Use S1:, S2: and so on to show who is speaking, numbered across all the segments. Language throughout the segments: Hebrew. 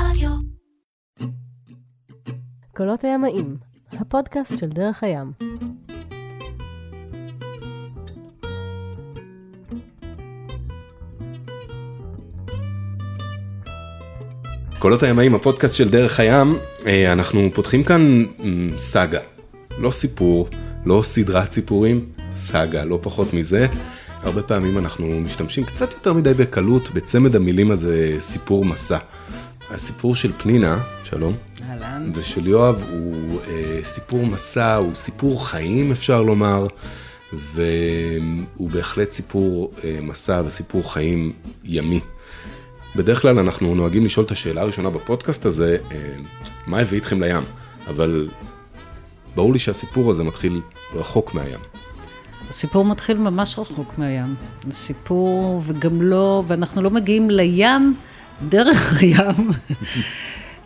S1: רדיו.
S2: קולות הימאים, הפודקאסט של דרך הים.
S3: קולות הימאים, הפודקאסט של דרך הים, אה, אנחנו פותחים כאן סאגה. לא סיפור, לא סדרת סיפורים, סאגה, לא פחות מזה. הרבה פעמים אנחנו משתמשים קצת יותר מדי בקלות בצמד המילים הזה, סיפור מסע. הסיפור של פנינה, שלום,
S4: אהלן.
S3: ושל יואב הוא אה, סיפור מסע, הוא סיפור חיים אפשר לומר, והוא בהחלט סיפור אה, מסע וסיפור חיים ימי. בדרך כלל אנחנו נוהגים לשאול את השאלה הראשונה בפודקאסט הזה, אה, מה הביא אתכם לים? אבל ברור לי שהסיפור הזה מתחיל רחוק מהים.
S4: הסיפור מתחיל ממש רחוק מהים. הסיפור, וגם לא, ואנחנו לא מגיעים לים דרך הים.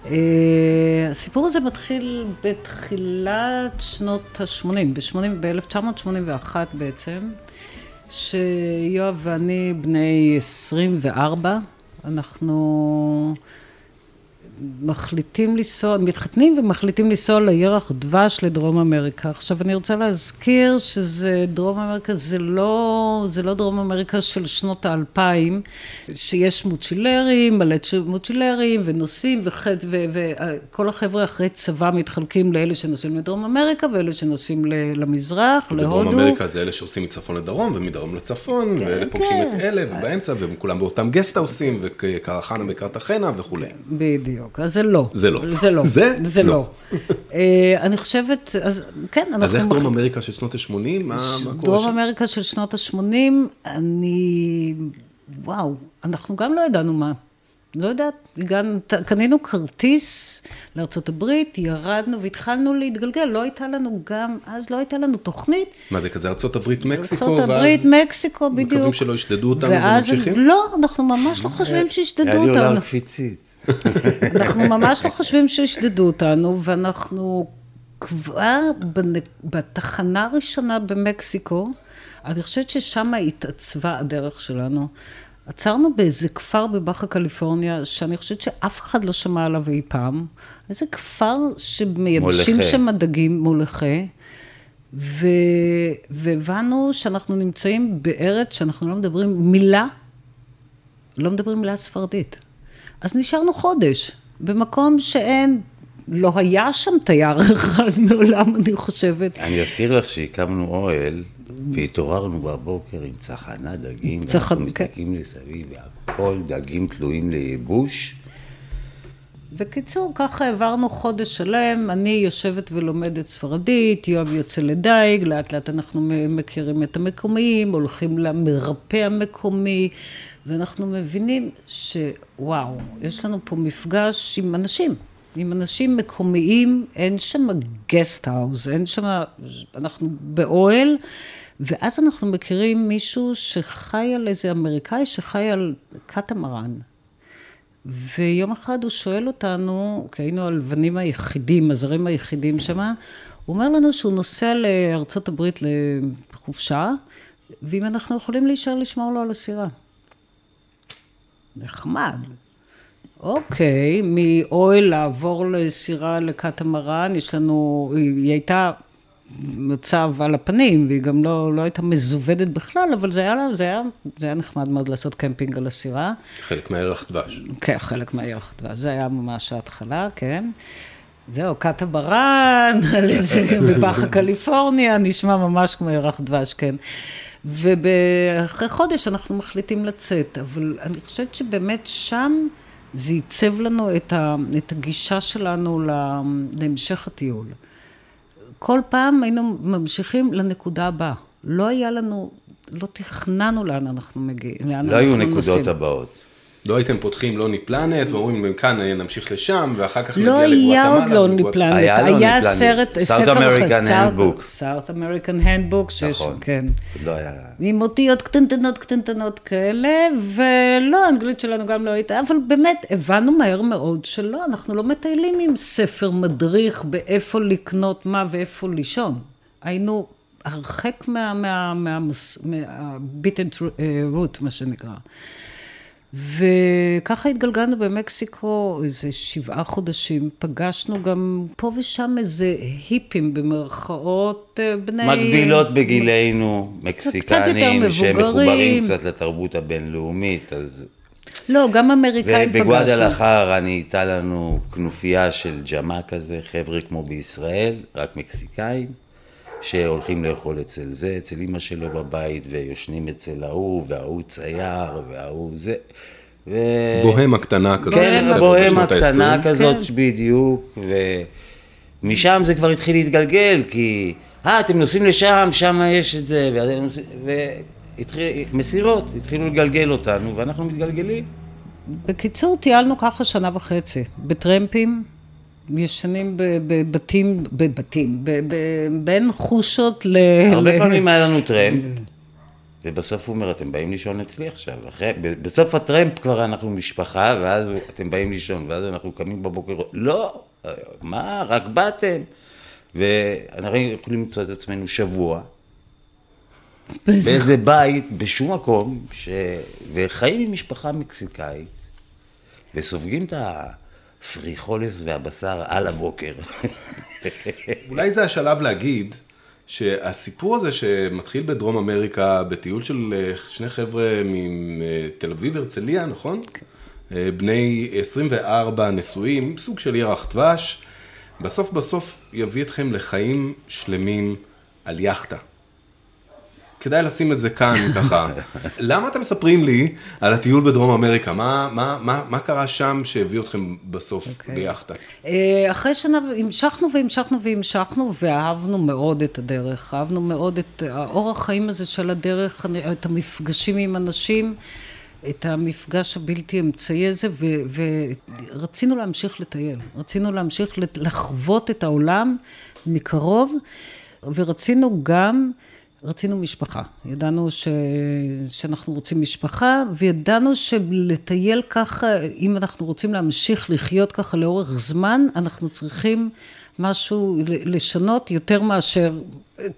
S4: אה, הסיפור הזה מתחיל בתחילת שנות ה-80, ב-1981 בעצם, שיואב ואני בני 24, אנחנו מחליטים לנסוע, מתחתנים ומחליטים לנסוע לירח דבש לדרום אמריקה. עכשיו אני רוצה להזכיר שזה דרום אמריקה, זה לא, זה לא דרום אמריקה של שנות האלפיים, שיש מוצ'ילרים, מלא מוצ'ילרים ונוסעים, וכל החבר'ה אחרי צבא מתחלקים לאלה שנוסעים לדרום אמריקה ואלה שנוסעים ל- למזרח, להודו.
S3: בדרום אמריקה זה אלה שעושים מצפון לדרום ומדרום לצפון,
S4: כן,
S3: ואלה פוגשים
S4: כן.
S3: את אלה, ובאמצע, והם כולם באותם גסטהאוסים, וקרחנה בקרתחנה וכולי.
S4: בדיוק, אז זה לא.
S3: זה לא.
S4: זה לא.
S3: זה
S4: זה
S3: לא.
S4: לא. אה, אני חושבת, אז כן, אנחנו...
S3: אז איך דרום אמריקה של שנות ה-80? מה קורה
S4: דרום? אמריקה של שנות ה-80, אני... וואו, אנחנו גם לא ידענו מה. לא יודעת, הגענו, קנינו כרטיס לארה"ב, ירדנו והתחלנו להתגלגל, לא הייתה לנו גם, אז לא הייתה לנו תוכנית.
S3: מה זה כזה ארצות הברית, מקסיקו,
S4: ארה"ב,
S3: ואז
S4: מקסיקו, בדיוק.
S3: מקווים שלא ישדדו אותנו
S4: ואז-
S3: וממשיכים?
S4: לא, אנחנו ממש לא חושבים שישדדו
S5: היה לי
S4: אותנו.
S5: עולם קפיצית.
S4: אנחנו ממש לא חושבים שישדדו אותנו, ואנחנו כבר בנ- בתחנה הראשונה במקסיקו, אני חושבת ששם התעצבה הדרך שלנו. עצרנו באיזה כפר בבאחה קליפורניה, שאני חושבת שאף אחד לא שמע עליו אי פעם. איזה כפר שמייבשים. שם דגים מולכה. ו... והבנו שאנחנו נמצאים בארץ שאנחנו לא מדברים מילה, לא מדברים מילה ספרדית. אז נשארנו חודש, במקום שאין, לא היה שם תייר אחד מעולם, אני חושבת.
S5: אני אזכיר לך שהקמנו אוהל, והתעוררנו בבוקר עם צחנה דגים,
S4: צחנ-
S5: ואנחנו
S4: כן.
S5: מסתכלים מסביב, והכל דגים תלויים לייבוש.
S4: בקיצור, ככה העברנו חודש שלם, אני יושבת ולומדת ספרדית, יואב יוצא לדייג, לאט לאט אנחנו מכירים את המקומיים, הולכים למרפא המקומי, ואנחנו מבינים שוואו, יש לנו פה מפגש עם אנשים, עם אנשים מקומיים, אין שם גסט האוס, אין שם, אנחנו באוהל, ואז אנחנו מכירים מישהו שחי על איזה אמריקאי שחי על קטמרן. ויום אחד הוא שואל אותנו, כי היינו הלבנים היחידים, הזרים היחידים שמה, הוא אומר לנו שהוא נוסע לארצות הברית לחופשה, ואם אנחנו יכולים להישאר לשמור לו על הסירה. נחמד. אוקיי, מאוהל לעבור לסירה לקטמרן, יש לנו, היא הייתה מצב על הפנים, והיא גם לא, לא הייתה מזוודת בכלל, אבל זה היה, זה, היה, זה היה נחמד מאוד לעשות קמפינג על הסירה.
S3: חלק מהערך דבש.
S4: כן, חלק מהירח דבש, זה היה ממש ההתחלה, כן. זהו, איזה, בבאחה קליפורניה, נשמע ממש כמו ירח דבש, כן. ואחרי חודש אנחנו מחליטים לצאת, אבל אני חושבת שבאמת שם זה עיצב לנו את, ה, את הגישה שלנו לה- להמשך הטיול. כל פעם היינו ממשיכים לנקודה הבאה. לא היה לנו, לא תכננו לאן אנחנו מגיעים, לאן
S5: לא היו
S4: אנחנו
S5: נקודות
S4: נוסעים.
S5: הבאות.
S3: לא הייתם פותחים לוני פלנט ואומרים מכאן אה, נמשיך לשם ואחר כך
S4: לא
S3: נגיע
S4: היה עוד
S3: לגואטמלה.
S4: לוני
S3: וגואט-
S4: פלנט,
S5: היה
S4: היה
S5: לוני פלנט.
S4: סרט,
S5: South
S4: ספר
S5: American
S4: אחר. South American Handbook, שיש,
S5: נכון.
S4: כן.
S5: לא היה...
S4: עם אותיות קטנטנות קטנטנות כאלה, ולא, האנגלית שלנו גם לא הייתה, אבל באמת הבנו מהר מאוד שלא, אנחנו לא מטיילים עם ספר מדריך באיפה לקנות מה ואיפה לישון. היינו הרחק מה, מה, מה, מה, מה שנקרא. וככה התגלגלנו במקסיקו איזה שבעה חודשים, פגשנו גם פה ושם איזה היפים במרכאות, אה, בני...
S5: מקבילות בגילנו, מקסיקנים, שהם
S4: מבוגרים.
S5: מחוברים קצת לתרבות הבינלאומית, אז...
S4: לא, גם אמריקאים פגשנו.
S5: ובגואדלחר אני הייתה לנו כנופיה של ג'מה כזה, חבר'ה כמו בישראל, רק מקסיקאים, שהולכים לאכול אצל זה, אצל אמא שלו בבית, ויושנים אצל ההוא, וההוא צייר, וההוא זה. ו...
S3: בוהמה קטנה כזאת.
S5: כן, בוהמה. קטנה כזאת,
S4: כן.
S5: בדיוק, ומשם זה כבר התחיל להתגלגל, כי, אה, אתם נוסעים לשם, שם יש את זה, ואתם נוסעים, והתחיל, מסירות, התחילו לגלגל אותנו, ואנחנו מתגלגלים.
S4: בקיצור, טיילנו ככה שנה וחצי, בטרמפים, ישנים בבתים, בבתים, בין חושות ל...
S5: הרבה פעמים היה לנו טרמפ, ובסוף הוא אומר, אתם באים לישון אצלי עכשיו. אחרי, בסוף הטרמפ כבר אנחנו משפחה, ואז אתם באים לישון, ואז אנחנו קמים בבוקר, לא, מה, רק באתם. ואנחנו יכולים למצוא את עצמנו שבוע, באיזה בית, בשום מקום, ש... וחיים עם משפחה מקסיקאית, וסופגים את הפריחולס והבשר על הבוקר.
S3: אולי זה השלב להגיד שהסיפור הזה שמתחיל בדרום אמריקה, בטיול של אה, שני חבר'ה מתל אביב הרצליה, נכון? אה, בני 24 נשואים, סוג של ירח דבש, בסוף בסוף יביא אתכם לחיים שלמים על יאכטה. כדאי לשים את זה כאן ככה. למה אתם מספרים לי על הטיול בדרום אמריקה? מה, מה, מה, מה קרה שם שהביא אתכם בסוף okay. ביאכטה?
S4: אה, אחרי שנה המשכנו והמשכנו והמשכנו ואהבנו מאוד את הדרך, אהבנו מאוד את האורח חיים הזה של הדרך, את המפגשים עם אנשים, את המפגש הבלתי אמצעי הזה, ו- ורצינו להמשיך לטייל, רצינו להמשיך לחוות את העולם מקרוב, ורצינו גם, רצינו משפחה, ידענו ש... שאנחנו רוצים משפחה, וידענו שלטייל ככה, אם אנחנו רוצים להמשיך לחיות ככה לאורך זמן, אנחנו צריכים משהו לשנות יותר מאשר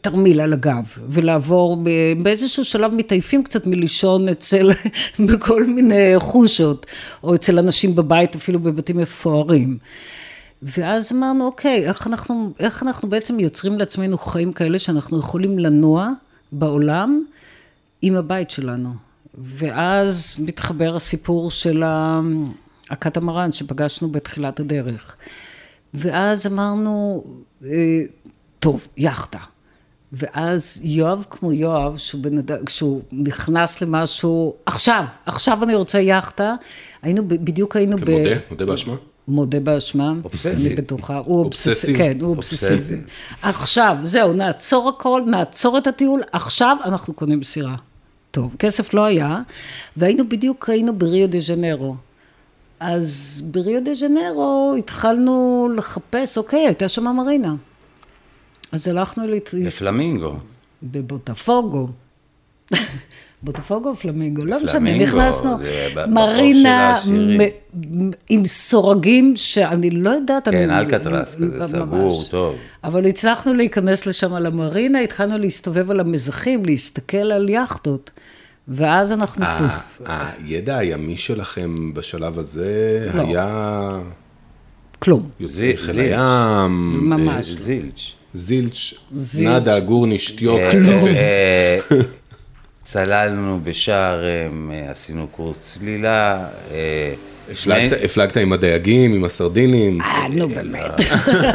S4: תרמיל על הגב, ולעבור באיזשהו שלב מתעייפים קצת מלישון אצל, בכל מיני חושות, או אצל אנשים בבית, אפילו בבתים מפוארים. ואז אמרנו, אוקיי, איך אנחנו, איך אנחנו בעצם יוצרים לעצמנו חיים כאלה שאנחנו יכולים לנוע בעולם עם הבית שלנו. ואז מתחבר הסיפור של הקטמרן שפגשנו בתחילת הדרך. ואז אמרנו, אה, טוב, יאכטה. ואז יואב כמו יואב, שהוא, בן אדם, כשהוא נכנס למשהו, עכשיו, עכשיו אני רוצה יאכטה, היינו, בדיוק היינו ב...
S3: מודה, מודה באשמה.
S4: מודה באשמה,
S5: אובססיב.
S4: אני בטוחה, הוא אובססיבי. כן, הוא אובססיבי. עכשיו, זהו, נעצור הכל, נעצור את הטיול, עכשיו אנחנו קונים סירה. טוב, כסף לא היה, והיינו בדיוק, היינו בריו דה ז'נרו. אז בריו דה ז'נרו התחלנו לחפש, אוקיי, הייתה שם מרינה. אז הלכנו לת...
S5: בפלמינגו.
S4: בבוטפוגו. בוטפוגו או פלמינגו, לא משנה, נכנסנו, מרינה עם סורגים שאני לא יודעת,
S5: כן,
S4: אני...
S5: אלקטרס כזה. סגור, טוב.
S4: אבל הצלחנו להיכנס לשם למרינה, התחלנו להסתובב על המזחים, להסתכל על יאכטות, ואז אנחנו.
S3: הידע הימי שלכם בשלב הזה
S4: לא.
S3: היה
S4: כלום.
S3: יוצאי חיל. הים,
S4: ממש.
S5: זילץ'.
S3: זילץ'. נאדה, גורניש, טיוק,
S5: אה,
S3: אפס.
S5: אה, צללנו בשארם, אה, עשינו קורס צלילה. אה,
S3: הפלגת- עם הדייגים, עם הסרדינים,
S4: אה, נו באמת.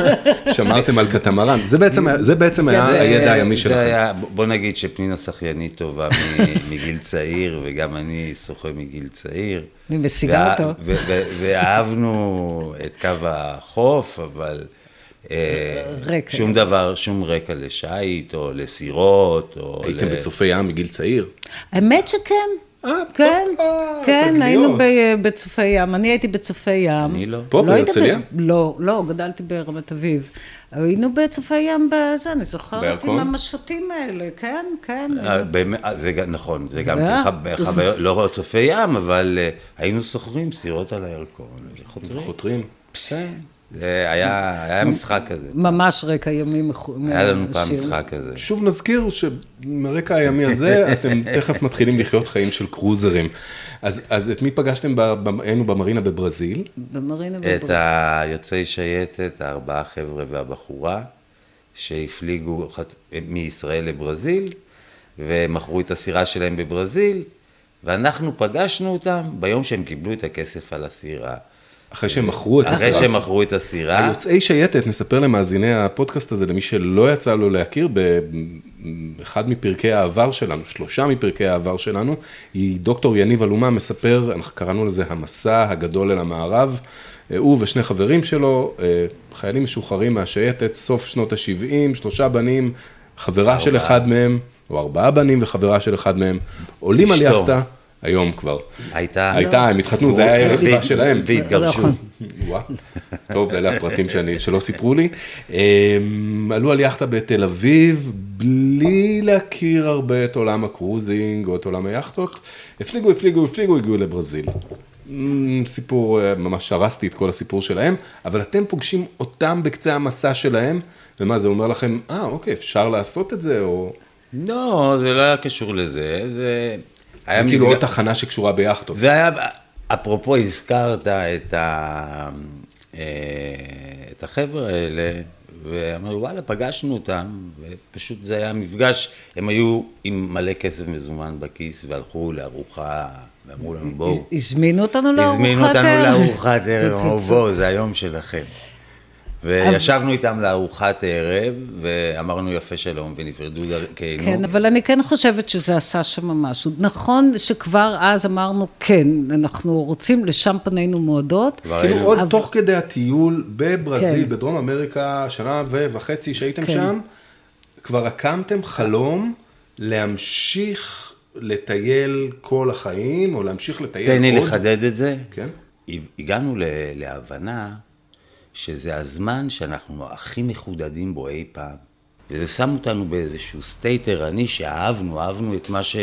S3: שמרתם על קטמרן, זה בעצם זה בעצם
S4: זה-
S3: היה הידע הימי
S5: זה
S3: שלכם.
S5: היה- בוא נגיד שפנינה שחיינית טובה מגיל צעיר, וגם אני שוחה מגיל צעיר.
S4: אני משיגה אותו.
S5: ואהבנו את קו החוף, אבל אה,
S4: רקע.
S5: שום דבר, שום רקע לשייט, או לסירות, או...
S3: הייתם
S5: ל-
S3: בצופי ים מגיל צעיר.
S4: האמת שכן.
S3: אה,
S4: כן,
S3: אה,
S4: כן. היינו ב- בצופי ים, אני הייתי בצופי ים.
S5: אני לא.
S3: פה,
S4: לא
S3: בהרצליה?
S4: לא, לא, גדלתי ברמת אביב. היינו בצופי ים בזה, אני זוכרת עם? המשוטים האלה, כן, כן.
S5: אה, באמת, אה, זה נכון, זה גם
S4: אה?
S5: כן חו- חוויות, לא צופי ים, אבל אה, היינו סוחרים סירות על הירקון.
S3: חותרים.
S5: כן. זה היה, היה משחק כזה.
S4: ממש רקע ימי מחו...
S5: היה לנו פעם. משחק כזה.
S3: שוב נזכיר שמרקע הימי הזה, אתם תכף מתחילים לחיות חיים של קרוזרים. אז, אז את מי פגשתם, ב- ב- היינו במרינה בברזיל,
S4: במרינה
S5: את
S4: בברזיל.
S5: היוצאי שייטת, הארבעה חבר'ה והבחורה, שהפליגו חת- מישראל לברזיל, ומכרו את הסירה שלהם בברזיל, ואנחנו פגשנו אותם ביום שהם קיבלו את הכסף על הסירה.
S3: אחרי שהם מכרו את
S5: אחרי
S3: הסירה.
S5: שהם מכרו את הסירה,
S3: היוצאי שייטת, נספר למאזיני הפודקאסט הזה, למי שלא יצא לו להכיר, באחד מפרקי העבר שלנו, שלושה מפרקי העבר שלנו, היא דוקטור יניב אלומה מספר, אנחנו קראנו לזה המסע הגדול אל המערב, הוא ושני חברים שלו, אה, חיילים משוחררים מהשייטת, סוף שנות ה-70, שלושה בנים, חברה של אחד מהם, או ארבעה בנים וחברה של אחד מהם, עולים על. יאכטה, היום כבר.
S5: הייתה...
S3: הייתה, הם התחתנו, זה היה ערב
S5: והת-
S3: שלהם.
S5: והתגרשו.
S3: וואו, טוב, אלה הפרטים שלא סיפרו לי. הם, עלו על יאכטה בתל אביב, בלי להכיר הרבה את עולם הקרוזינג או את עולם היאכטות. הפליגו, הפליגו, הפליגו, הגיעו לברזיל. אמ, סיפור, אה, ממש הרסתי את כל הסיפור שלהם, אבל אתם פוגשים אותם בקצה המסע שלהם, ומה זה אומר לכם, אה, אוקיי, אפשר לעשות את זה, או...
S5: לא, זה לא היה קשור לזה, זה... היה
S3: כאילו עוד תחנה שקשורה ביאכטות.
S5: זה היה, אפרופו הזכרת את, ה, אה, את החבר'ה האלה, ואמרנו וואלה, פגשנו אותם, ופשוט זה היה מפגש, הם היו עם מלא כסף מזומן בכיס, והלכו לארוחה, ואמרו לנו בואו,
S4: הזמינו אותנו לארוחת
S5: הזמינו אותנו
S4: ערב.
S5: לארוחת ערב, אמרו. בואו, זה היום שלכם. וישבנו איתם לארוחת ערב, ואמרנו יפה שלום, ונפרדו דרכנו.
S4: כן, אבל אני כן חושבת שזה עשה שם משהו. נכון שכבר אז אמרנו, כן, אנחנו רוצים, לשם פנינו מועדות.
S3: כאילו עוד
S4: אבל-
S3: תוך כדי הטיול בברזיל,
S4: כן.
S3: בדרום אמריקה, שנה וחצי שהייתם
S4: כן.
S3: שם, כבר הקמתם חלום להמשיך לטייל כל החיים, או להמשיך לטייל עוד.
S5: תן לי לחדד את זה.
S3: כן.
S5: הגענו ל- להבנה שזה הזמן שאנחנו הכי מחודדים בו אי פעם. וזה שם אותנו באיזשהו סטייט ערני שאהבנו, אהבנו את מה ש...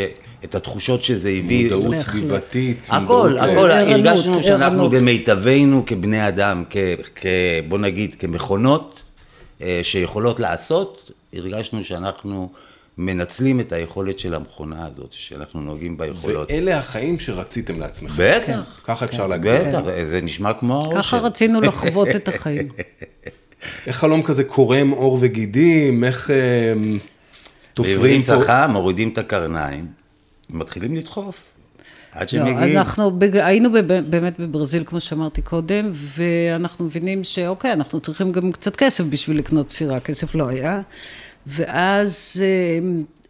S5: את התחושות שזה הביא.
S3: מודעות. סביבתית.
S5: הכל,
S3: אה,
S5: הכל,
S4: ערנות,
S5: הרגשנו שאנחנו
S4: ערנות.
S5: במיטבנו כבני אדם, כ, כ, בוא נגיד כמכונות אה, שיכולות לעשות, הרגשנו שאנחנו מנצלים את היכולת של המכונה הזאת, שאנחנו נוהגים ביכולות.
S3: ואלה החיים שרציתם לעצמכם.
S5: בטח,
S3: ככה אפשר להגיד. את זה.
S5: בטח, זה נשמע כמו האושר.
S4: ככה רצינו לחוות את החיים.
S3: איך חלום כזה קורם עור וגידים, איך אה, תופרים
S5: בעברית
S3: פה...
S5: צחה, מורידים את הקרניים, ומתחילים לדחוף. עד
S4: לא,
S5: שהם מגיעים.
S4: אנחנו בג- היינו בב- באמת בברזיל, כמו שאמרתי קודם, ואנחנו מבינים שאוקיי, אנחנו צריכים גם קצת כסף בשביל לקנות סירה, כסף לא היה. ואז אה,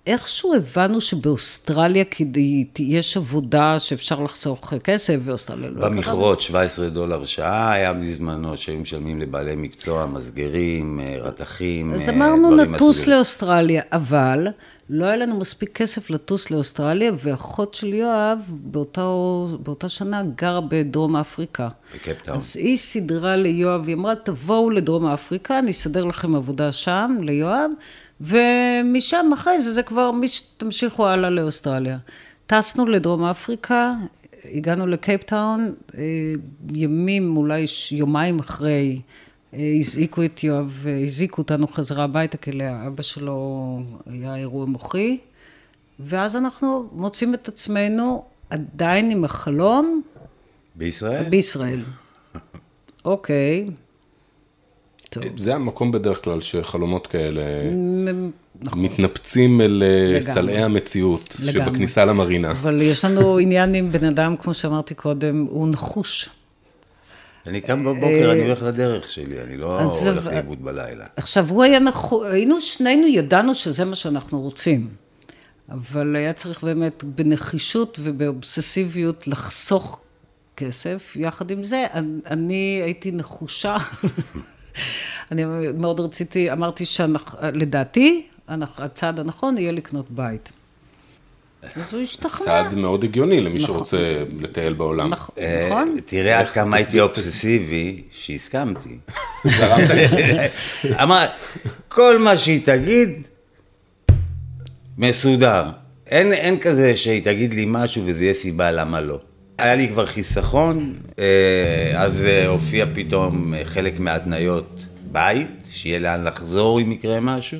S4: איכשהו הבנו שבאוסטרליה כדי, יש עבודה שאפשר לחסוך כסף, ואוסטרליה לא...
S5: במכרות 17 דולר שעה היה בזמנו, שהיו משלמים לבעלי מקצוע, מסגרים, אה, רתכים,
S4: אז
S5: אה,
S4: אמרנו נטוס. לאוסטרליה, אבל לא היה לנו מספיק כסף לטוס לאוסטרליה, ואחות של יואב באותו, באותה שנה גרה בדרום אפריקה.
S5: בקפטאון.
S4: אז היא סידרה ליואב, היא אמרה, תבואו לדרום אפריקה, אני אסדר לכם עבודה שם, ליואב, ומשם אחרי זה, זה כבר, מי שתמשיכו הלאה לאוסטרליה. טסנו לדרום אפריקה, הגענו לקייפטאון, אה, ימים, אולי יומיים אחרי, הזעיקו את יואב, הזעיקו אותנו חזרה הביתה, כי לאבא שלו היה אירוע מוחי, ואז אנחנו מוצאים את עצמנו עדיין עם החלום
S5: בישראל?
S4: בישראל. אוקיי. טוב.
S3: זה המקום בדרך כלל שחלומות כאלה
S4: נכון.
S3: מתנפצים אל אה,
S4: לגמרי.
S3: סלעי המציאות,
S4: לגמרי.
S3: שבכניסה למרינה.
S4: אבל יש לנו עניין עם בן אדם, כמו שאמרתי קודם, הוא נחוש.
S5: אני קם בבוקר, אני הולך לדרך שלי, אני לא
S4: אה,
S5: הולך לאיבוד בלילה.
S4: עכשיו, הוא היה נחוש, היינו שנינו ידענו שזה מה שאנחנו רוצים. אבל היה צריך באמת בנחישות ובאובססיביות לחסוך כסף. יחד עם זה, אני, אני הייתי נחושה. אני מאוד רציתי, אמרתי שלדעתי, הצעד הנכון יהיה לקנות בית. אז הוא השתכנע.
S3: צעד מאוד הגיוני למי
S4: נכון.
S3: שרוצה לטייל בעולם.
S4: נכ-
S5: אה,
S4: נכון?
S5: תראה עד כמה הייתי אובססיבי, שהסכמתי. אמר, כל מה שהיא תגיד, מסודר. אין, אין כזה שהיא תגיד לי משהו וזה יהיה סיבה למה לא. היה לי כבר חיסכון, אה, אז אה, הופיע פתאום חלק מההתניות בית, שיהיה לאן לחזור אם יקרה משהו,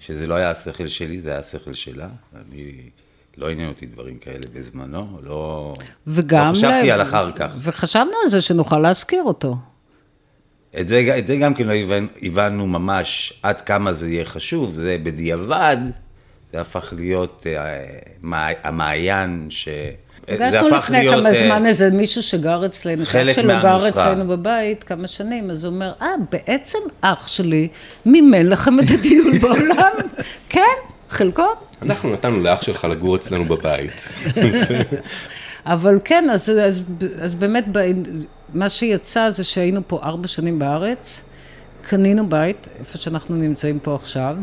S5: שזה לא היה השכל שלי, זה היה השכל שלה. אני, לא עניין אותי דברים כאלה בזמנו, לא,
S4: וגם...
S5: לא חשבתי
S4: ל-
S5: על אחר כך.
S4: וחשבנו על זה שנוכל להשכיר אותו.
S5: את זה, את זה גם כן לא הבנ- הבנו ממש עד כמה זה יהיה חשוב, זה בדיעבד, זה הפך להיות אה, המעיין ש... זה
S4: פגשנו לפני
S5: להיות,
S4: כמה
S5: אה,
S4: זמן איזה מישהו שגר אצלנו,
S5: חלק
S4: שלו גר. אצלנו בבית כמה שנים, אז הוא אומר, אה, בעצם אח שלי מימן לכם את הדיון בעולם? כן, חלקו.
S3: אנחנו נתנו לאח שלך לגור אצלנו בבית.
S4: אבל כן, אז, אז, אז באמת, ב- מה שיצא זה שהיינו פה ארבע שנים בארץ, קנינו בית, איפה שאנחנו נמצאים פה עכשיו.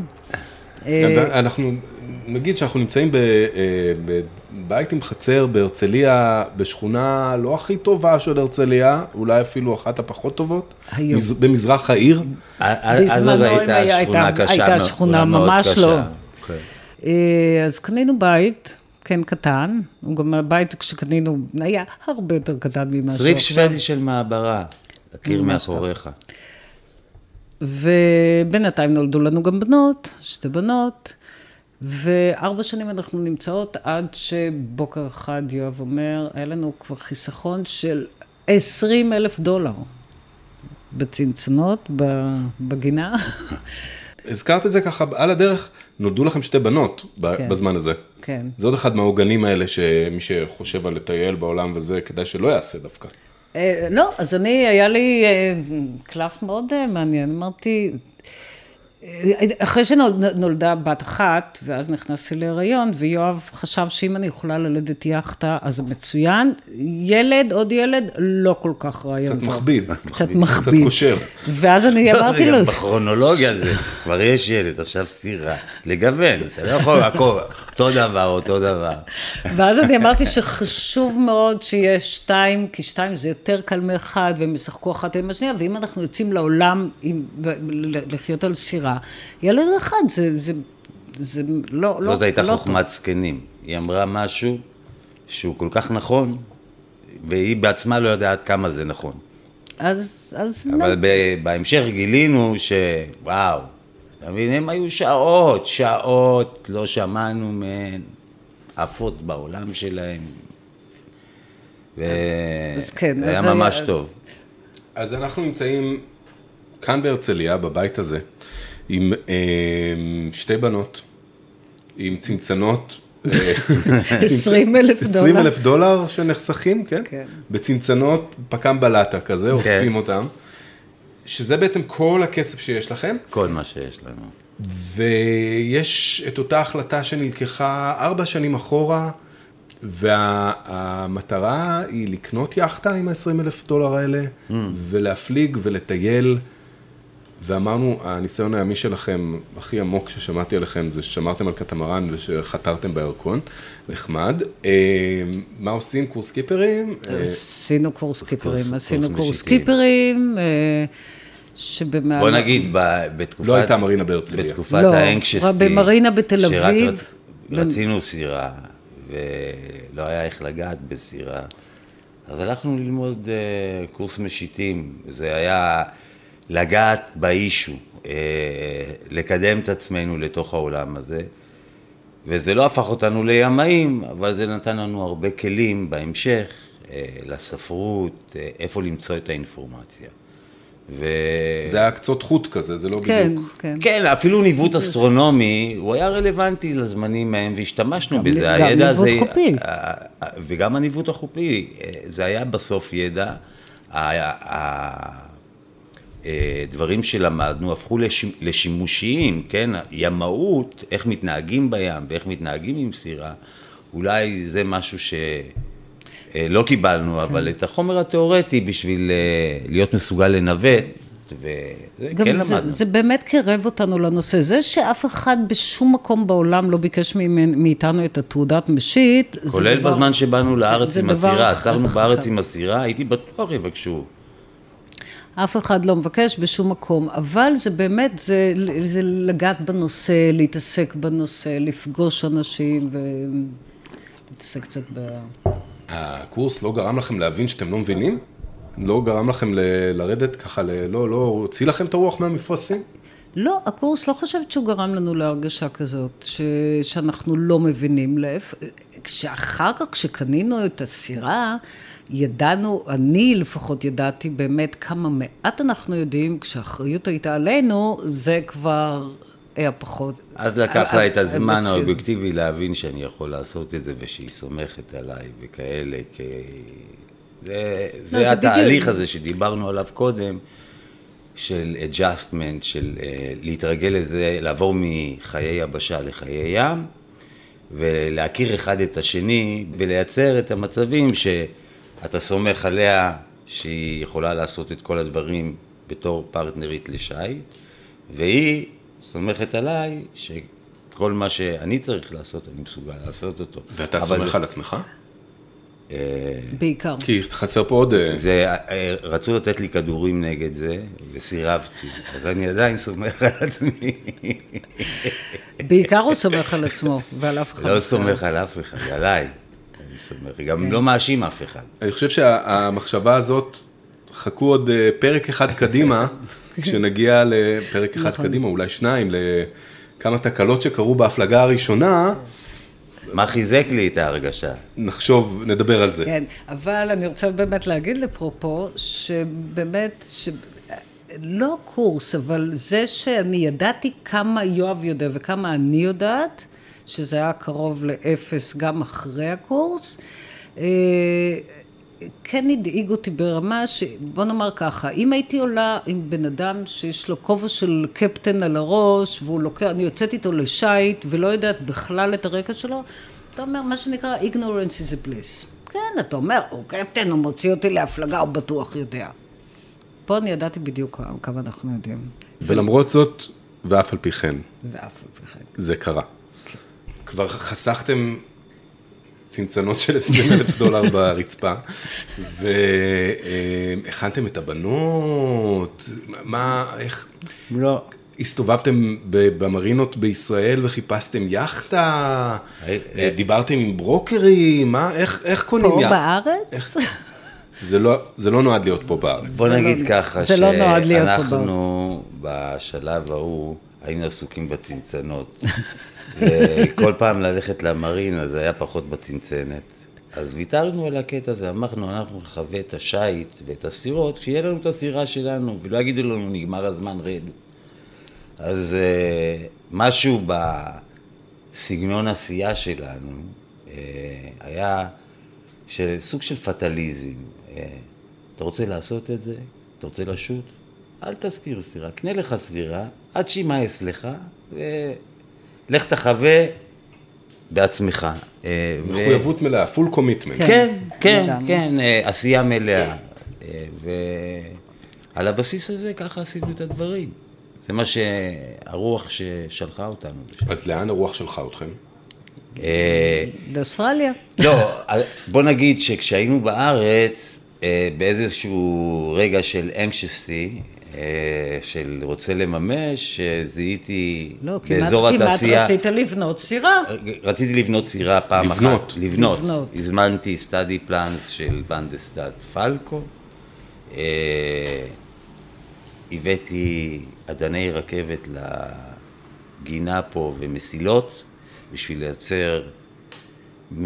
S4: אה,
S3: אנחנו נגיד שאנחנו נמצאים ב- אה, בבית עם חצר בהרצליה, בשכונה לא הכי טובה של הרצליה, אולי אפילו אחת הפחות טובות,
S4: היום.
S3: במזרח העיר.
S5: אז אז
S4: בזמנו
S5: עוד הייתה שכונה קשה
S4: הייתה שכונה ממש. לא. אה, אז קנינו בית, כן קטן, הוא גם הבית כשקנינו היה הרבה יותר קטן ממה שהוא
S5: צריף
S4: עכשיו.
S5: שוודי של מעברה, הקיר מאחוריך.
S4: ובינתיים נולדו לנו גם בנות, שתי בנות, וארבע שנים אנחנו נמצאות עד שבוקר אחד יואב אומר, היה לנו כבר חיסכון של 20 אלף דולר בצנצנות, בגינה.
S3: הזכרת את זה ככה על הדרך, נולדו לכם שתי בנות
S4: כן.
S3: בזמן הזה.
S4: כן.
S3: זה עוד אחד מהעוגנים האלה שמי שחושב על לטייל בעולם וזה, כדאי שלא יעשה דווקא.
S4: אה, לא, אז אני, היה לי אה, קלף מאוד אה, מעניין, אמרתי, אחרי שנולדה בת אחת, ואז נכנסתי להיריון, ויואב חשב שאם אני יכולה ללדת יאכטה, אז מצוין. ילד, עוד ילד, לא כל כך רעיון
S3: קצת. מכביד.
S4: קצת מכביד.
S3: קושר.
S4: ואז אני אמרתי
S5: זה
S4: לו,
S5: בכרונולוגיה זה, כבר יש ילד, עכשיו סתירה. לגוון, אתה לא יכול הכל, אותו דבר, אותו דבר.
S4: ואז אני אמרתי שחשוב מאוד שיהיה שתיים, כי שתיים זה יותר קל מאחד, והם ישחקו אחת עם השנייה, ואם אנחנו יוצאים לעולם לחיות על סירה, ילד אחד זה, זה, זה לא, לא,
S5: זאת הייתה
S4: לא
S5: חוכמת זקנים. היא אמרה משהו שהוא כל כך נכון, והיא בעצמה לא יודעת כמה זה נכון.
S4: אז, אז
S5: אבל
S4: נ...
S5: ב- בהמשך גילינו שוואו, אתה מבין, הם היו שעות, שעות, לא שמענו מהן, עפות בעולם שלהם.
S4: אז כן,
S5: וזה היה ממש
S4: אז-
S5: טוב.
S3: אז אנחנו נמצאים כאן בהרצליה, בבית הזה, עם אה, שתי בנות, עם צנצנות. אה,
S4: 20 אלף
S3: 20
S4: דולר.
S3: אלף דולר שנחסכים, כן?
S4: כן.
S3: בצנצנות, פקם בלטה כזה, אוספים אותם. שזה בעצם כל הכסף שיש לכם,
S5: כל מה שיש לנו.
S3: ויש את אותה החלטה שנלקחה ארבע שנים אחורה, והמטרה היא לקנות יאכטה עם ה-20 אלף דולר האלה, ולהפליג ולטייל. ואמרנו, הניסיון הימי שלכם, הכי עמוק ששמעתי עליכם, זה ששמרתם על קטמרן ושחתרתם בירקון, נחמד. אה, מה עושים? קורס קיפרים? אה,
S4: עשינו קורס קיפרים,
S5: קורס
S4: עשינו קורס
S5: משיטים.
S4: קיפרים, אה, שבמעלה...
S5: בוא נגיד, ב- בתקופת...
S3: לא הייתה מרינה בהרצליה.
S5: בתקופת
S4: לא,
S5: האנקשסטי.
S4: במרינה בתל
S5: שרק
S4: אביב.
S5: רצ- רצינו סירה, ולא היה איך לגעת בסירה. אז הלכנו ללמוד קורס משיטים. זה היה לגעת באישו, אה, לקדם את עצמנו לתוך העולם הזה. וזה לא הפך אותנו לימאים, אבל זה נתן לנו הרבה כלים בהמשך, אה, לספרות, אה, איפה למצוא את האינפורמציה. ו...
S3: זה היה קצות חוט כזה, זה לא
S4: כן,
S3: בדיוק.
S4: כן.
S5: כן, אפילו ניווט אסטרונומי, הוא היה רלוונטי לזמנים ההם, והשתמשנו
S4: גם-
S5: בזה.
S4: גם
S5: הידע
S4: ניווט
S5: הזה-
S4: חופי.
S5: וגם הניווט החופי, זה היה בסוף ידע. הדברים שלמדנו הפכו לשימ- לשימושיים, כן? ימאות, איך מתנהגים בים ואיך מתנהגים עם סירה, אולי זה משהו ש... אה, קיבלנו, אבל את החומר התיאורטי בשביל אה, להיות מסוגל לנווט, וזה
S4: גם
S5: כן
S4: זה,
S5: למדנו.
S4: זה באמת קירב אותנו לנושא. זה שאף אחד בשום מקום בעולם לא ביקש מאיתנו את התעודת משיט, זה
S5: כולל
S4: דבר...
S5: בזמן שבאנו לארץ עם הסירה, עצרנו בארץ עם הסירה, הייתי בטוח יבקשו.
S4: אף אחד לא מבקש בשום מקום, אבל זה באמת, זה, זה לגעת בנושא, להתעסק בנושא, לפגוש אנשים ולהתעסק קצת ב...
S3: הקורס לא גרם לכם להבין שאתם לא מבינים? לא גרם לכם ל- לרדת ככה, ל- לא, לא, הוציא לכם את הרוח מהמפרשים?
S4: לא, הקורס לא חושבת שהוא גרם לנו להרגשה כזאת, ש... שאנחנו לא מבינים. להפ... כשאחר כך, כשקנינו את הסירה, ידענו, אני לפחות ידעתי באמת כמה מעט אנחנו יודעים, כשהאחריות הייתה עלינו, זה כבר היה פחות.
S5: אז לקח לה את הזמן
S4: המציאות.
S5: האובייקטיבי להבין שאני יכול לעשות את זה ושהיא סומכת עליי וכאלה, כי... זה, זה,
S4: זה
S5: התהליך. הזה שדיברנו עליו קודם, של adjustment, של uh, להתרגל לזה, לעבור מחיי יבשה לחיי ים, ולהכיר אחד את השני, ולייצר את המצבים שאתה סומך עליה שהיא יכולה לעשות את כל הדברים בתור פרטנרית לשייט, והיא סומכת עליי שכל מה שאני צריך לעשות, אני מסוגל לעשות אותו.
S3: ואתה סומך
S5: זה-
S3: על עצמך?
S4: בעיקר.
S3: כי חסר פה עוד... אה,
S5: זה, אה, רצו לתת לי כדורים נגד זה, וסירבתי, אז אני עדיין סומך על עצמי.
S4: בעיקר הוא סומך על עצמו ועל אף אחד.
S5: לא. סומך על אף אחד, עליי. אני סומך, גם לא מאשים אף אחד.
S3: אני חושב שהמחשבה הזאת, חכו עוד אה, פרק אחד קדימה, כשנגיע לפרק אחד
S4: נכון.
S3: קדימה, אולי שניים, לכמה תקלות שקרו בהפלגה הראשונה,
S5: מה חיזק לי את ההרגשה?
S3: נחשוב, נדבר על זה.
S4: כן, אבל אני רוצה באמת להגיד לפרופו, שבאמת, ש... לא קורס, אבל זה שאני ידעתי כמה יואב יודע וכמה אני יודעת, שזה היה קרוב לאפס גם אחרי הקורס, אה, כן הדאיג אותי ברמה ש... בוא נאמר ככה, אם הייתי עולה עם בן אדם שיש לו כובע של קפטן על הראש, והוא לוקח, אני יוצאת איתו לשייט ולא יודעת בכלל את הרקע שלו, אתה אומר, מה שנקרא ignorance is a bliss. כן, אתה אומר, הוא קפטן, הוא מוציא אותי להפלגה, הוא בטוח יודע. פה אני ידעתי בדיוק כמה אנחנו יודעים,
S3: ולמרות זאת, ואף על פי כן,
S4: ואף על פי כן.
S3: זה קרה. כבר חסכתם צנצנות של 20 אלף דולר ברצפה, והכנתם את הבנות, מה, איך,
S5: לא.
S3: הסתובבתם במרינות בישראל וחיפשתם יאכטה,
S5: אה,
S3: דיברתם עם ברוקרים, מה, איך, איך קונים
S4: פה
S3: יאכטה?
S4: בארץ?
S3: זה לא, זה לא נועד להיות פה בארץ.
S5: בוא
S4: זה
S5: נגיד
S4: לא-
S5: ככה,
S4: זה לא פה
S5: שאנחנו בשלב ההוא היינו עסוקים בצנצנות. וכל פעם ללכת למרינה זה היה פחות בצנצנת. אז ויתרנו על הקטע הזה, אמרנו, אנחנו נחווה את השיט ואת הסירות, כשיהיה לנו את הסירה שלנו, ולא יגידו לנו, נגמר הזמן, רדו. אז אה, משהו בסגנון עשייה שלנו אה, היה של סוג של פטליזם. אה, אתה רוצה לעשות את זה? אתה רוצה לשוט? אל תזכיר סירה, קנה לך סירה, עד שימאס לך, ולך תחווה בעצמך. אה, ו-
S3: מחויבות מלאה, full commitment.
S5: כן, כן,
S4: לגמרי.
S5: כן, אה, עשייה מלאה. אה, ועל הבסיס הזה ככה עשינו את הדברים. זה מה שהרוח ששלחה אותנו.
S3: אז לאן הרוח שלחה אתכם?
S4: לאוסטרליה.
S5: לא, בוא נגיד שכשהיינו בארץ, באיזשהו רגע של anxiously, אה, של רוצה לממש, אה, זיהיתי
S4: לא, כמעט,
S5: באזור
S4: כמעט
S5: התעשייה.
S4: רצית לבנות סירה.
S5: רציתי לבנות סירה פעם
S3: לבנות.
S5: אחת. לבנות.
S4: לבנות.
S5: הזמנתי סטאדי פלאנס של בנדסטאט פלקו. אה, הבאתי אדני רכבת לגינה פה ומסילות בשביל לייצר אה,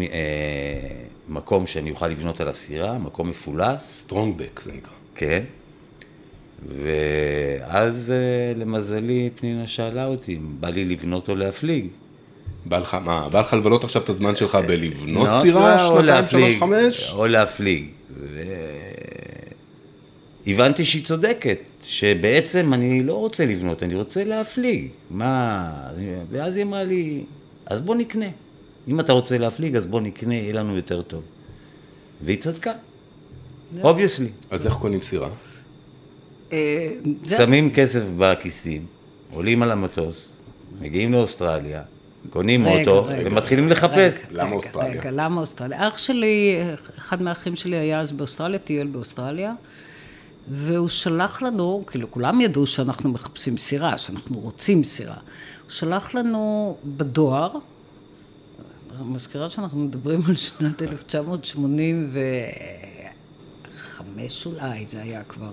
S5: מקום שאני אוכל לבנות עליו סירה, מקום מפולס,
S3: סטרונגבק זה נקרא.
S5: כן. ואז אה, למזלי פנינה שאלה אותי אם בא לי לבנות או להפליג.
S3: בא לך, מה, בא לך לבלות עכשיו את הזמן שלך בלבנות
S5: לבנות
S3: סירה,
S5: או
S3: שנתיים, שלוש,
S5: להפליג,
S3: חמש?
S5: או להפליג. הבנתי שהיא צודקת, שבעצם אני לא רוצה לבנות, אני רוצה להפליג. מה... ואז היא אמרה לי, אז בוא נקנה. אם אתה רוצה להפליג, אז בוא נקנה, יהיה לנו יותר טוב. והיא צדקה. Obviously.
S3: אז איך קונים סירה?
S4: אה,
S5: שמים כסף בכיסים, עולים על המטוס, מגיעים לאוסטרליה, קונים
S4: רגע,
S5: אוטו,
S4: רגע,
S5: ומתחילים
S4: רגע,
S5: לחפש.
S4: רגע,
S3: למה
S4: רגע,
S3: אוסטרליה?
S4: רגע, למה אוסטרליה? אח שלי, אחד מהאחים שלי היה אז באוסטרליה, טייל באוסטרליה, והוא שלח לנו, כאילו כולם ידעו שאנחנו מחפשים סירה, שאנחנו רוצים סירה. הוא שלח לנו בדואר, מזכירה שאנחנו מדברים על שנת 1985 אולי, זה היה כבר.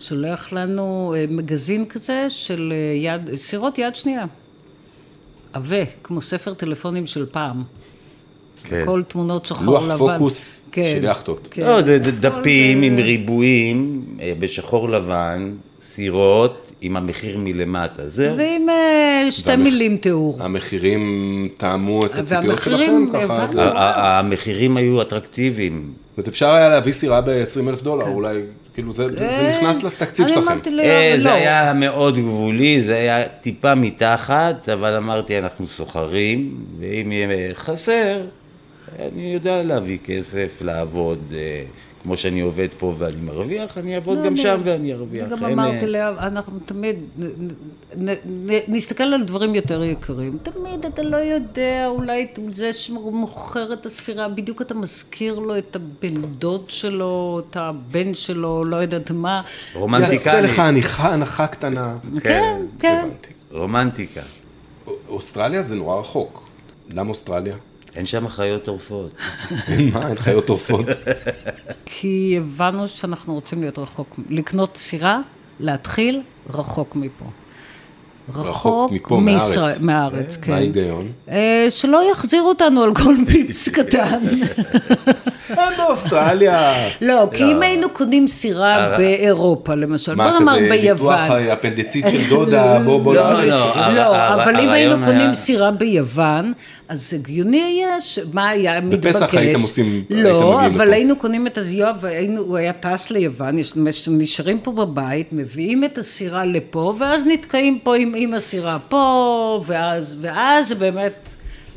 S4: שולח לנו אה, מגזין כזה של אה, יד, סירות יד שנייה. עבה, כמו ספר טלפונים של פעם.
S5: כן.
S4: כל תמונות שחור
S3: לוח
S4: לבן.
S3: פוקוס
S4: כן,
S3: של יכטות.
S4: כן.
S5: לא, זה זה דפים
S4: הכל
S5: עם
S4: זה-
S5: ריבועים, אה, בשחור לבן, סירות, עם המחיר מלמטה. זהו.
S4: ועם שתי
S3: והמח-
S4: מילים תיאור.
S3: המחירים טעמו את הציפיות
S4: והמחירים,
S3: שלכם? ככה. זה-
S5: המחירים היו אטרקטיביים.
S3: זאת אומרת, אפשר היה להביא סירה ב-20 אלף דולר, אולי, כאילו זה זה
S4: אה,
S3: נכנס לתקציב
S4: אני
S3: שלכם.
S4: אמרתי לו,
S5: אה,
S4: לא.
S5: זה היה מאוד גבולי, זה היה טיפה מתחת, אבל אמרתי, אנחנו סוחרים, ואם יהיה חסר, אני יודע להביא כסף, לעבוד, אה, כמו שאני עובד פה ואני מרוויח, אני אעבוד
S4: לא,
S5: גם שם ואני ארוויח.
S4: אני גם
S5: אין,
S4: אמרתי
S5: אה,
S4: לה, אנחנו תמיד נ- נ- נ- נסתכל על דברים יותר יקרים. תמיד אתה לא יודע, אולי זה שמוכר את הסירה, בדיוק אתה מזכיר לו את הבן דוד שלו, את הבן שלו, לא יודעת מה.
S3: יעשה
S5: רומנטיקני.
S3: לך הנחה, הנחה קטנה.
S4: כן, כן.
S3: הבנתי.
S5: רומנטיקה.
S3: אוסטרליה זה נורא רחוק. למה אוסטרליה?
S5: אין שם חיות טורפות.
S3: אין מה, אין חיות טורפות.
S4: כי הבנו שאנחנו רוצים להיות רחוק, לקנות סירה, להתחיל רחוק מפה.
S3: רחוק מפה,
S4: מישראל-
S3: מהארץ.
S4: מהארץ, כן.
S3: מה ההיגיון?
S4: אה, שלא יחזירו אותנו על כל פיפס קטן.
S3: אה, באוסטרליה.
S4: לא, כי אם היינו קונים סירה באירופה, למשל,
S3: מה,
S4: בוא נאמר
S3: כזה ניתוח
S4: ביוון.
S3: אפנדיציט של דודה, בוא בוא
S5: לא,
S3: לארץ.
S5: לא,
S4: לא, אבל אם היינו קונים סירה ביוון, אז הגיוני היה, ש- מה היה מתבקש?
S3: בפסח הייתם עושים- הייתם
S4: לא, אבל. היינו קונים את אז יואב, היינו- הוא היה טס ליוון, יש- נשארים פה בבית, מביאים את הסירה לפה, ואז נתקעים פה עם, הסירה פה, ואז, ואז זה באמת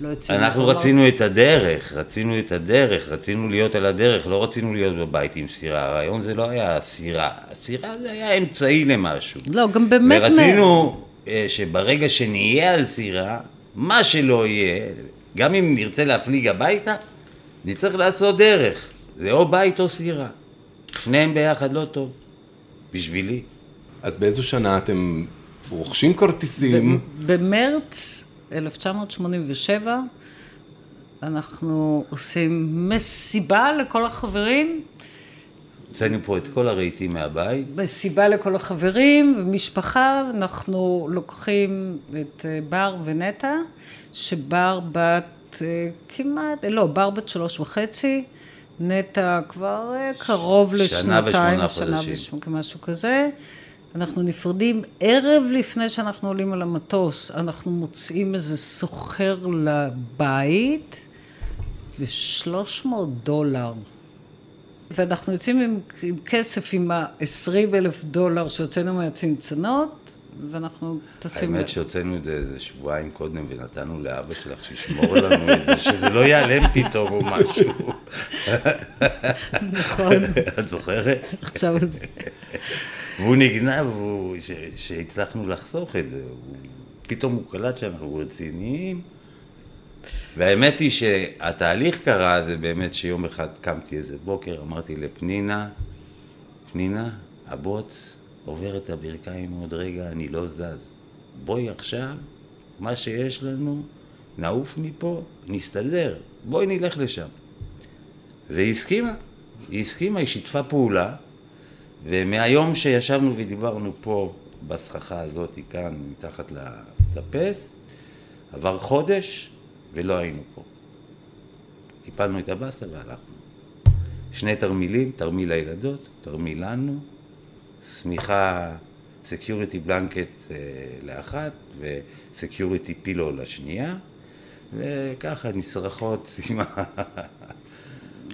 S4: לא יוצא.
S5: אנחנו רצינו את הדרך, רצינו את הדרך, רצינו להיות על הדרך, לא רצינו להיות בבית עם סירה. הרעיון זה לא היה הסירה, הסירה זה היה אמצעי למשהו.
S4: לא, גם באמת...
S5: ורצינו אה, שברגע שנהיה על סירה, מה שלא יהיה, גם אם נרצה להפליג הביתה, נצטרך לעשות דרך. זה או בית או סירה. שניהם ביחד לא טוב. בשבילי.
S3: אז באיזו שנה אתם רוכשים כרטיסים?
S4: במרץ 1987 אנחנו עושים מסיבה לכל החברים,
S5: הוצאנו פה את כל הרהיטים מהבית.
S4: מסיבה לכל החברים ומשפחה, אנחנו לוקחים את אה, בר ונטע, שבר בת אה, כמעט, אה, לא, בר בת שלוש וחצי, נטע כבר קרוב
S5: שנה
S4: לשנתיים,
S5: ושמונה
S4: שנה
S5: חודשים.
S4: וש- משהו כזה. אנחנו נפרדים ערב לפני שאנחנו עולים על המטוס, אנחנו מוצאים איזה סוחר לבית ב-300 דולר. ואנחנו יוצאים עם, עם כסף, עם ה-20 אלף דולר שהוצאנו מהצנצנות, ואנחנו טסים...
S5: האמת שהוצאנו את זה איזה שבועיים קודם ונתנו לאבא שלך שישמור לנו את זה, שזה לא ייעלם פתאום או משהו.
S4: נכון,
S5: את זוכרת?
S4: עכשיו...
S5: והוא נגנב, שהצלחנו לחסוך את זה. הוא- פתאום הוא קלט שאנחנו רציניים. והאמת היא שהתהליך קרה, זה באמת שיום אחד קמתי איזה בוקר, אמרתי לפנינה, פנינה, הבוץ עובר את הברכיים עוד רגע, אני לא זז. בואי עכשיו, מה שיש לנו, נעוף מפה, נסתדר, בואי נלך לשם. והיא הסכימה, היא הסכימה, היא שיתפה פעולה, ומהיום שישבנו ודיברנו פה, בסככה הזאת, כאן, מתחת לטפס, עבר חודש ולא היינו פה. קיפלנו את הבסטה והלכנו. שני תרמילים, תרמיל לילדות, תרמיל לנו, שמיכה, security blanket אה, לאחת ו security pillow לשנייה, וככה נשרחות עם ה...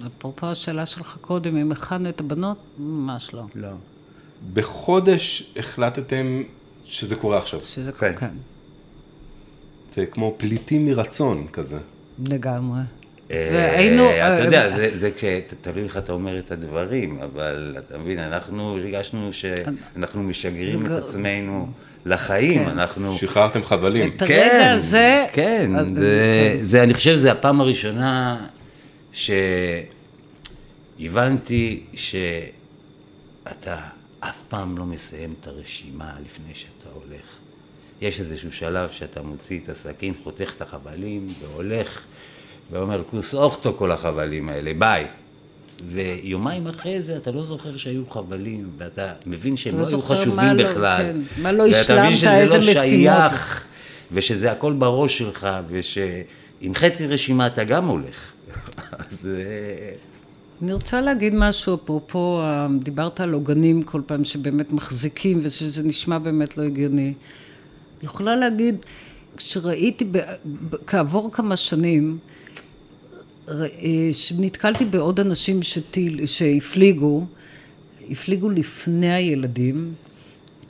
S4: אפרופו השאלה שלך קודם, אם הכנו את הבנות, ממש לא.
S5: לא.
S3: בחודש החלטתם שזה קורה עכשיו.
S4: שזה
S5: כן.
S4: כן,
S3: זה כמו פליטים מרצון כזה.
S4: לגמרי.
S5: אה,
S4: והיינו...
S5: אתה
S4: אה,
S5: יודע, זה- זה כשתלוי איך אתה אומר את הדברים, אבל אתה מבין, אנחנו הרגשנו שאנחנו משגרים את עצמנו לחיים,
S4: כן.
S5: אנחנו...
S3: שחררתם חבלים.
S4: את הרגע הזה...
S5: כן,
S4: אה,
S5: זה,
S4: כן.
S5: זה, אני חושב שזו הפעם הראשונה שהבנתי שאתה אף פעם לא מסיים את הרשימה לפני שאתה הולך. יש איזשהו שלב שאתה מוציא את הסכין, חותך את החבלים והולך, ואומר, כוס אוכטו כל החבלים האלה, ביי. ויומיים אחרי זה אתה לא זוכר שהיו חבלים, ואתה מבין שהם
S4: לא
S5: לא היו חשובים
S4: לא-
S5: בכלל.
S4: כן, מה לא
S5: ואתה
S4: השלמת,
S5: מבין שזה
S4: איזה
S5: לא
S4: משימות.
S5: שייך, ושזה הכל בראש שלך, ושעם חצי רשימה אתה גם הולך. אז... אה,
S4: אני רוצה להגיד משהו, אפרופו, אה, דיברת על עוגנים כל פעם שבאמת מחזיקים ושזה נשמע באמת לא הגיוני. אני יכולה להגיד, כשראיתי, כעבור כמה שנים, אה, שנתקלתי בעוד אנשים שטיל, שהפליגו, הפליגו לפני הילדים,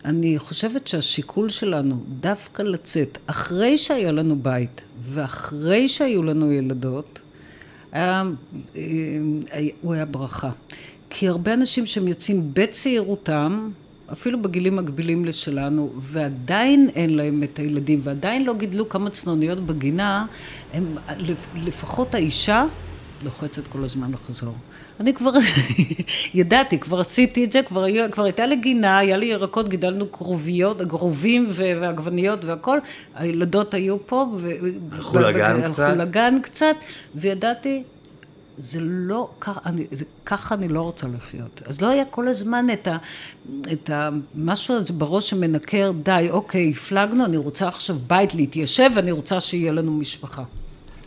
S4: אני חושבת שהשיקול שלנו דווקא לצאת אחרי שהיה לנו בית ואחרי שהיו לנו ילדות, היה, אה, הוא היה ברכה. כי הרבה אנשים שהם יוצאים בצעירותם, אפילו בגילים מקבילים לשלנו, ועדיין אין להם את הילדים, ועדיין לא גידלו כמה צנוניות בגינה, הם, לפחות האישה לוחצת כל הזמן לחזור. אני כבר ידעתי, כבר עשיתי את זה, כבר, כבר הייתה לי גינה, היה לי ירקות, גידלנו כרוביות, גרובים ועגבניות והכל, הילדות היו פה, ו-
S5: הלכו לגן
S4: הלכו
S5: קצת?
S4: לגן קצת, וידעתי, זה לא, ככה אני, זה, ככה אני לא רוצה לחיות. אז לא היה כל הזמן את, ה, את ה, משהו הזה בראש שמנקר, די, אוקיי, הפלגנו, אני רוצה עכשיו בית להתיישב, ואני רוצה שיהיה לנו משפחה,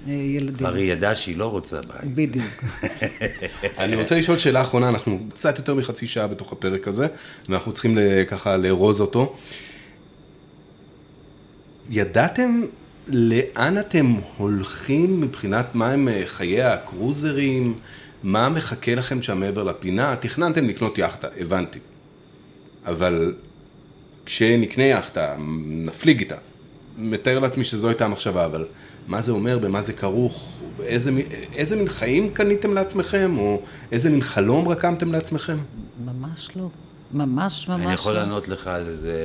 S4: ילדים.
S5: כבר היא ידעה שהיא לא רוצה בית.
S4: בדיוק.
S3: אני רוצה לשאול שאלה אחרונה, אנחנו קצת יותר מחצי שעה בתוך הפרק הזה, ואנחנו צריכים ככה לארוז אותו. ידעתם לאן אתם הולכים מבחינת מה הם אה, חיי הקרוזרים, מה מחכה לכם שם מעבר לפינה? תכננתם לקנות יאכטה, הבנתי. אבל כשנקנה יאכטה, נפליג איתה. מתאר לעצמי שזו הייתה המחשבה, אבל מה זה אומר, במה זה כרוך, איזה, איזה מין חיים קניתם לעצמכם, או איזה מין חלום רקמתם לעצמכם?
S4: ממש לא. ממש ממש לא.
S5: אני יכול לענות לך על זה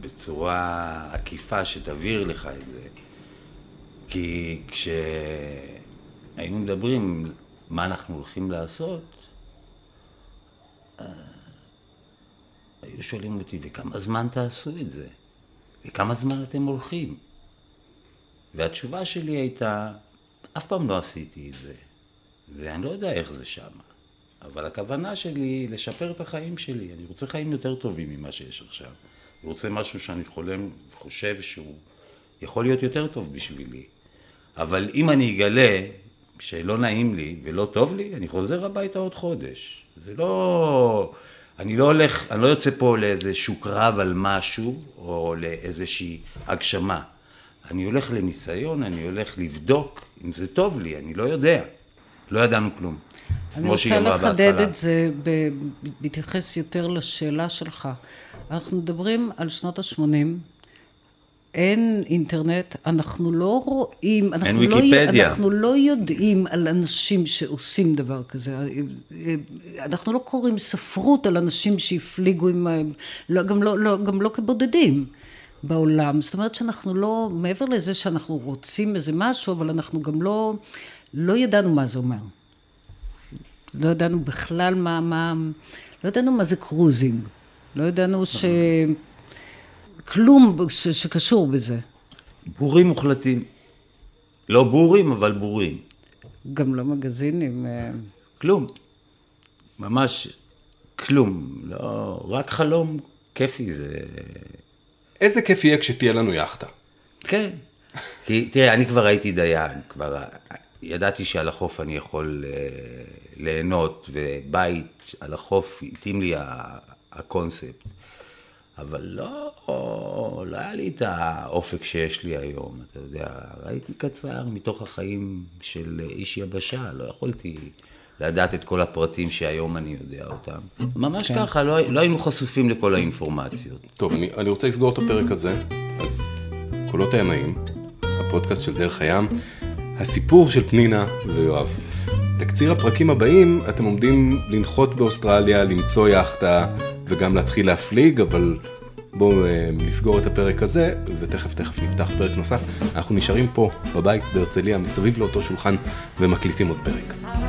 S5: בצורה עקיפה שתבהיר לך את זה. כי כשהיינו מדברים מה אנחנו הולכים לעשות, אה, היו שואלים אותי, וכמה זמן תעשו את זה? וכמה זמן אתם הולכים? והתשובה שלי הייתה, אף פעם לא עשיתי את זה, ואני לא יודע איך זה שמה. אבל הכוונה שלי היא לשפר את החיים שלי. אני רוצה חיים יותר טובים ממה שיש עכשיו. אני רוצה משהו שאני חולם וחושב שהוא יכול להיות יותר טוב בשבילי. אבל אם אני אגלה שלא נעים לי ולא טוב לי, אני חוזר הביתה עוד חודש. זה לא... אני לא הולך, אני לא יוצא פה לאיזשהו קרב על משהו, או לאיזושהי הגשמה. אני הולך לניסיון, אני הולך לבדוק אם זה טוב לי, אני לא יודע. לא ידענו כלום.
S4: אני רוצה לחדד. את זה, בהתייחס יותר לשאלה שלך. אנחנו מדברים על שנות ה-80, אין אינטרנט, אנחנו לא רואים, אנחנו, לא,
S5: ויקיפדיה.
S4: אנחנו לא יודעים על אנשים שעושים דבר כזה. אנחנו לא קוראים ספרות על אנשים שהפליגו עם, לא, גם, לא, לא, גם לא כבודדים. בעולם, זאת אומרת שאנחנו לא, מעבר לזה שאנחנו רוצים איזה משהו, אבל אנחנו גם לא, לא ידענו מה זה אומר. לא ידענו בכלל מה, מה, לא ידענו מה זה קרוזינג, לא ידענו ש... כלום ש, שקשור בזה.
S5: בורים מוחלטים. לא בורים, אבל בורים.
S4: גם לא מגזינים. אה,
S5: כלום. ממש כלום. לא, רק חלום כיפי זה...
S3: איזה כיף יהיה כשתהיה לנו יאכטה.
S5: כן. כי תראה, אני כבר הייתי דיין, כבר ידעתי שעל החוף אני יכול אה, ליהנות, ובית על החוף התאים לי ה- הקונספט. אבל לא, לא היה לי את האופק שיש לי היום, אתה יודע, ראיתי קצר מתוך החיים של איש יבשה, לא יכולתי לדעת את כל הפרטים שהיום אני יודע אותם. ממש ככה, לא, לא היינו חשופים לכל האינפורמציות.
S3: טוב, אני, אני רוצה לסגור את הפרק הזה, אז קולות הימאים, הפודקאסט של דרך הים, הסיפור של פנינה ויואב. תקציר הפרקים הבאים, אתם עומדים לנחות באוסטרליה, למצוא יאכטה וגם להתחיל להפליג, אבל בואו אה, נסגור את הפרק הזה, ותכף תכף נפתח פרק נוסף. אנחנו נשארים פה, בבית בהרצליה, מסביב לאותו שולחן, ומקליטים עוד פרק.